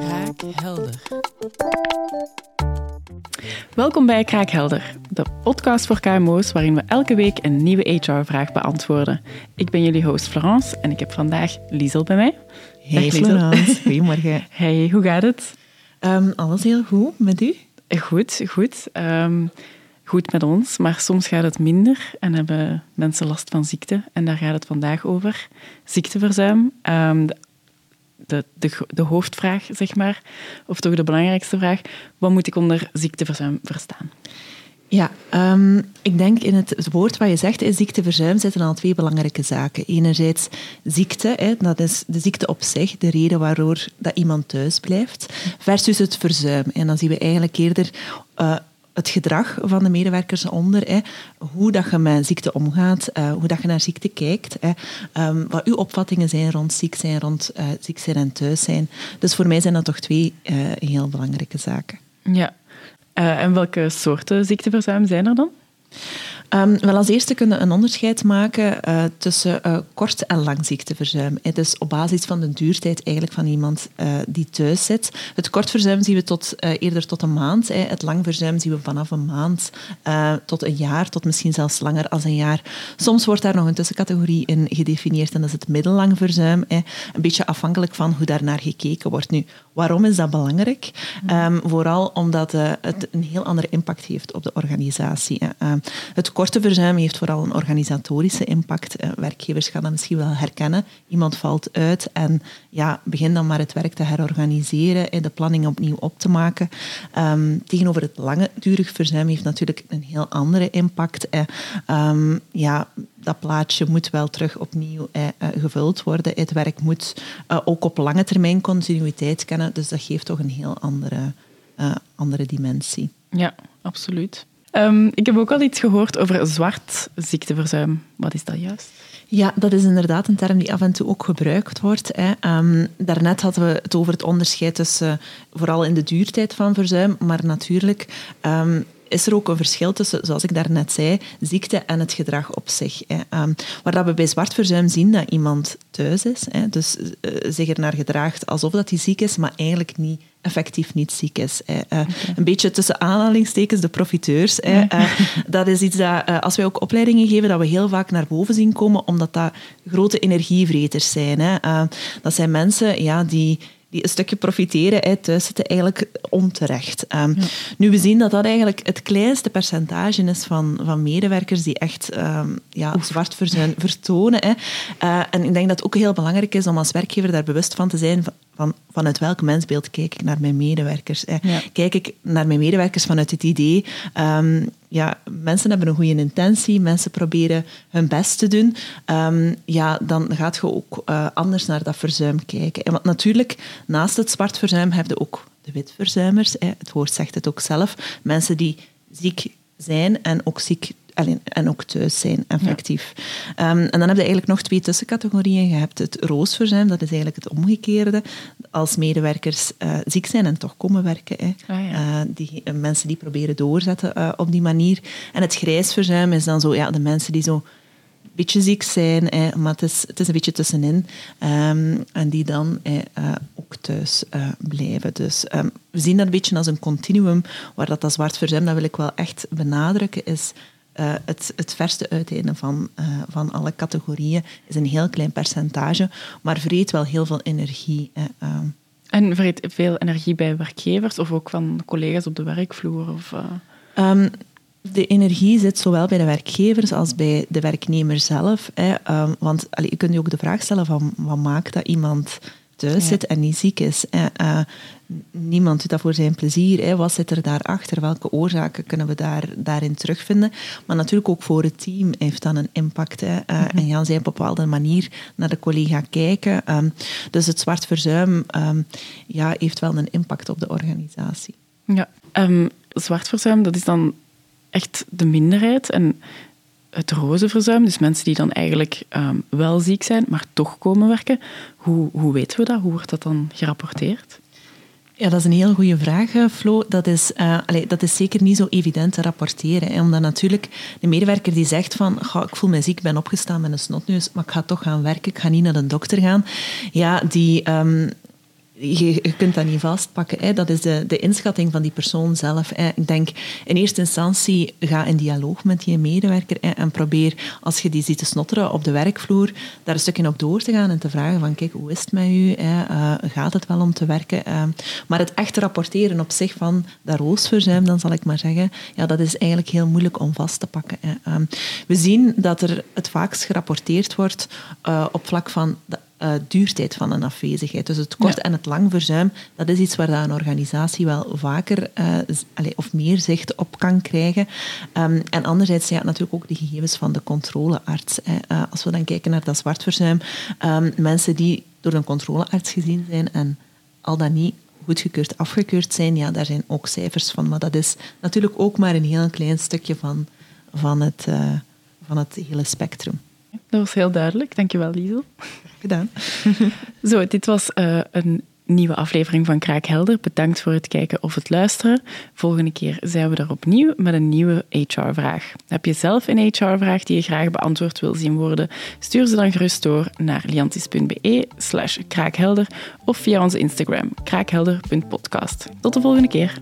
Kraakhelder. Welkom bij Kraakhelder, de podcast voor KMO's waarin we elke week een nieuwe HR-vraag beantwoorden. Ik ben jullie host Florence en ik heb vandaag Liesel bij mij. Hey Florence, goedemorgen. Hey, hoe gaat het? Um, alles heel goed, met u? Goed, goed. Um, goed met ons, maar soms gaat het minder en hebben mensen last van ziekte. En daar gaat het vandaag over. Ziekteverzuim. Um, de, de, de, hoofdvraag, zeg maar, of toch de belangrijkste vraag. Wat moet ik onder ziekteverzuim verstaan? Ja, um, ik denk in het, woord wat je zegt, is ziekteverzuim, zitten al twee belangrijke zaken. Enerzijds ziekte, hè, dat is de ziekte op zich, de reden waardoor dat iemand thuis blijft, versus het verzuim. En dan zien we eigenlijk eerder uh, het gedrag van de medewerkers onder. Hoe dat je met ziekte omgaat, uh, hoe dat je naar ziekte kijkt. Um, wat uw opvattingen zijn rond ziek zijn, rond uh, ziek zijn en thuis zijn. Dus voor mij zijn dat toch twee uh, heel belangrijke zaken. Ja. en welke soorten ziekteverzuim zijn er dan? Um, wel als eerste kunnen we een onderscheid maken uh, tussen uh, kort en lang ziekteverzuim. Is op basis van de duurtijd eigenlijk van iemand uh, die thuis zit. Het kortverzuim zien we tot, eerder tot een maand. Het langverzuim zien we vanaf een maand tot een jaar, tot misschien zelfs langer als een jaar. Soms wordt daar nog een tussencategorie in gedefinieerd en dat is het middellang verzuim. Een beetje afhankelijk van hoe daar naar gekeken wordt. Nu, waarom is dat belangrijk? Um, vooral omdat het een heel andere impact heeft op de organisatie. het korte verzuim heeft vooral een organisatorische impact. Uh, werkgevers gaan dat misschien wel herkennen. Iemand valt uit en ja, begin dan maar het werk te herorganiseren en de planning opnieuw op te maken. Um, tegenover het langdurig verzuim heeft natuurlijk een heel andere impact. Um, ja, dat plaatje moet wel terug opnieuw eh, gevuld worden. Het werk moet uh, ook op lange termijn continuïteit kennen. Dus dat geeft toch een heel andere, uh, andere dimensie. Ja, absoluut. Um, ik heb ook al iets gehoord over zwart ziekteverzuim. Wat is dat juist? Ja, dat is inderdaad een term die af en toe ook gebruikt wordt. Hè. Um, daarnet hadden we het over het onderscheid tussen, vooral in de duurtijd van verzuim, maar natuurlijk um, is er ook een verschil tussen, zoals ik daarnet zei, ziekte en het gedrag op zich. Hè. Um, waar dat we bij zwart verzuim zien dat iemand thuis is, hè, dus uh, zich er naar gedraagt alsof dat hij ziek is, maar eigenlijk niet effectief niet ziek is. Hè. Uh, okay. Een beetje tussen aanhalingstekens de profiteurs. Hè. Uh, dat is iets dat, uh, als wij ook opleidingen geven, dat we heel vaak naar boven zien komen, omdat dat grote energievreters zijn. Hè. dat zijn mensen ja, die die een stukje profiteren uit thuis zitten, eigenlijk onterecht. Um, ja. Nu, we zien dat dat eigenlijk het kleinste percentage is van, van medewerkers die echt um, ja, zwart verzuim vertonen. Hè. Uh, en ik denk dat het ook heel belangrijk is om als werkgever daar bewust van te zijn van, vanuit welk mensbeeld kijk ik naar mijn medewerkers. Hè. Ja. Kijk ik naar mijn medewerkers vanuit het idee... Um, ja, mensen hebben een goede intentie, mensen proberen hun best te doen, um, ja, dan gaat je ook uh, anders naar dat verzuim kijken. En want natuurlijk, naast het zwart verzuim heb je ook de witverzuimers. Hè. Het woord zegt het ook zelf. Mensen die ziek zijn en ook ziek en ook thuis zijn, effectief. Ja. Um, en dan heb je eigenlijk nog twee tussencategorieën. Je hebt het roosverzuim, dat is eigenlijk het omgekeerde. Als medewerkers uh, ziek zijn en toch komen werken. Hè. Ah, ja. uh, die, uh, mensen die proberen doorzetten op die manier. En het grijsverzuim is dan zo ja, de mensen die zo beetje ziek zijn, maar het is, het is een beetje tussenin. Um, en die dan uh, ook thuis uh, blijven. Dus um, we zien dat een beetje als een continuum, waar dat, dat zwart verzuim, dat wil ik wel echt benadrukken, is uh, het, het verste uiteinde van, uh, van alle categorieën is een heel klein percentage, maar vreet wel heel veel energie. Uh. En vreet veel energie bij werkgevers of ook van collega's op de werkvloer? Of, um, de energie zit zowel bij de werkgevers als bij de werknemer zelf. Hè. Um, want allee, je kunt je ook de vraag stellen van wat maakt dat iemand thuis ja. zit en niet ziek is. Uh, niemand doet dat voor zijn plezier. Hè. Wat zit er daarachter? Welke oorzaken kunnen we daar, daarin terugvinden? Maar natuurlijk ook voor het team heeft dat een impact. Hè. Uh, mm-hmm. En gaan zij op een bepaalde manier naar de collega kijken. Um, dus het zwart verzuim um, ja, heeft wel een impact op de organisatie. Ja, um, zwart verzuim, dat is dan echt de minderheid. En het rozenverzuim, dus mensen die dan eigenlijk um, wel ziek zijn, maar toch komen werken. Hoe, hoe weten we dat? Hoe wordt dat dan gerapporteerd? Ja, dat is een heel goede vraag, Flo. Dat is, uh, dat is zeker niet zo evident te rapporteren. Hè, omdat natuurlijk de medewerker die zegt van ik voel me ziek, ik ben opgestaan met een snotneus, maar ik ga toch gaan werken, ik ga niet naar de dokter gaan. Ja, die, um, je, kunt dat niet vastpakken. Hè. Dat is de, de inschatting van die persoon zelf. Hè. Ik denk, in eerste instantie ga in dialoog met je medewerker en probeer, als je die ziet te snotteren op de werkvloer, daar een stukje op door te gaan en te vragen van, kijk, hoe is het met u? Hè? Uh, gaat het wel om te werken? Uh, maar het echt rapporteren op zich van dat roosverzuim, dan zal ik maar zeggen, ja, dat is eigenlijk heel moeilijk om vast te pakken. Hè. Uh, we zien dat er het vaakst gerapporteerd wordt uh, op vlak van uh, duurtijd van een afwezigheid. Dus het kort en het lang verzuim, dat is iets waar een organisatie wel vaker uh, allez, of meer zicht op kan krijgen. Um, en anderzijds ja, natuurlijk ook de gegevens van de controlearts. Uh, als we dan kijken naar dat zwartverzuim, um, mensen die door een controlearts gezien zijn en al dan niet goedgekeurd, afgekeurd zijn, ja, daar zijn ook cijfers van. Maar dat is natuurlijk ook maar een heel klein stukje van, van, het, van het hele spectrum. Dat was heel duidelijk. Dankjewel, Liesel. Gedaan. Zo, dit was uh, een nieuwe aflevering van Kraakhelder. Bedankt voor het kijken of het luisteren. Volgende keer zijn we er opnieuw met een nieuwe HR-vraag. Heb je zelf een HR-vraag die je graag beantwoord wil zien worden? Stuur ze dan gerust door naar liantis.be slash kraakhelder of via onze Instagram kraakhelder.podcast. Tot de volgende keer.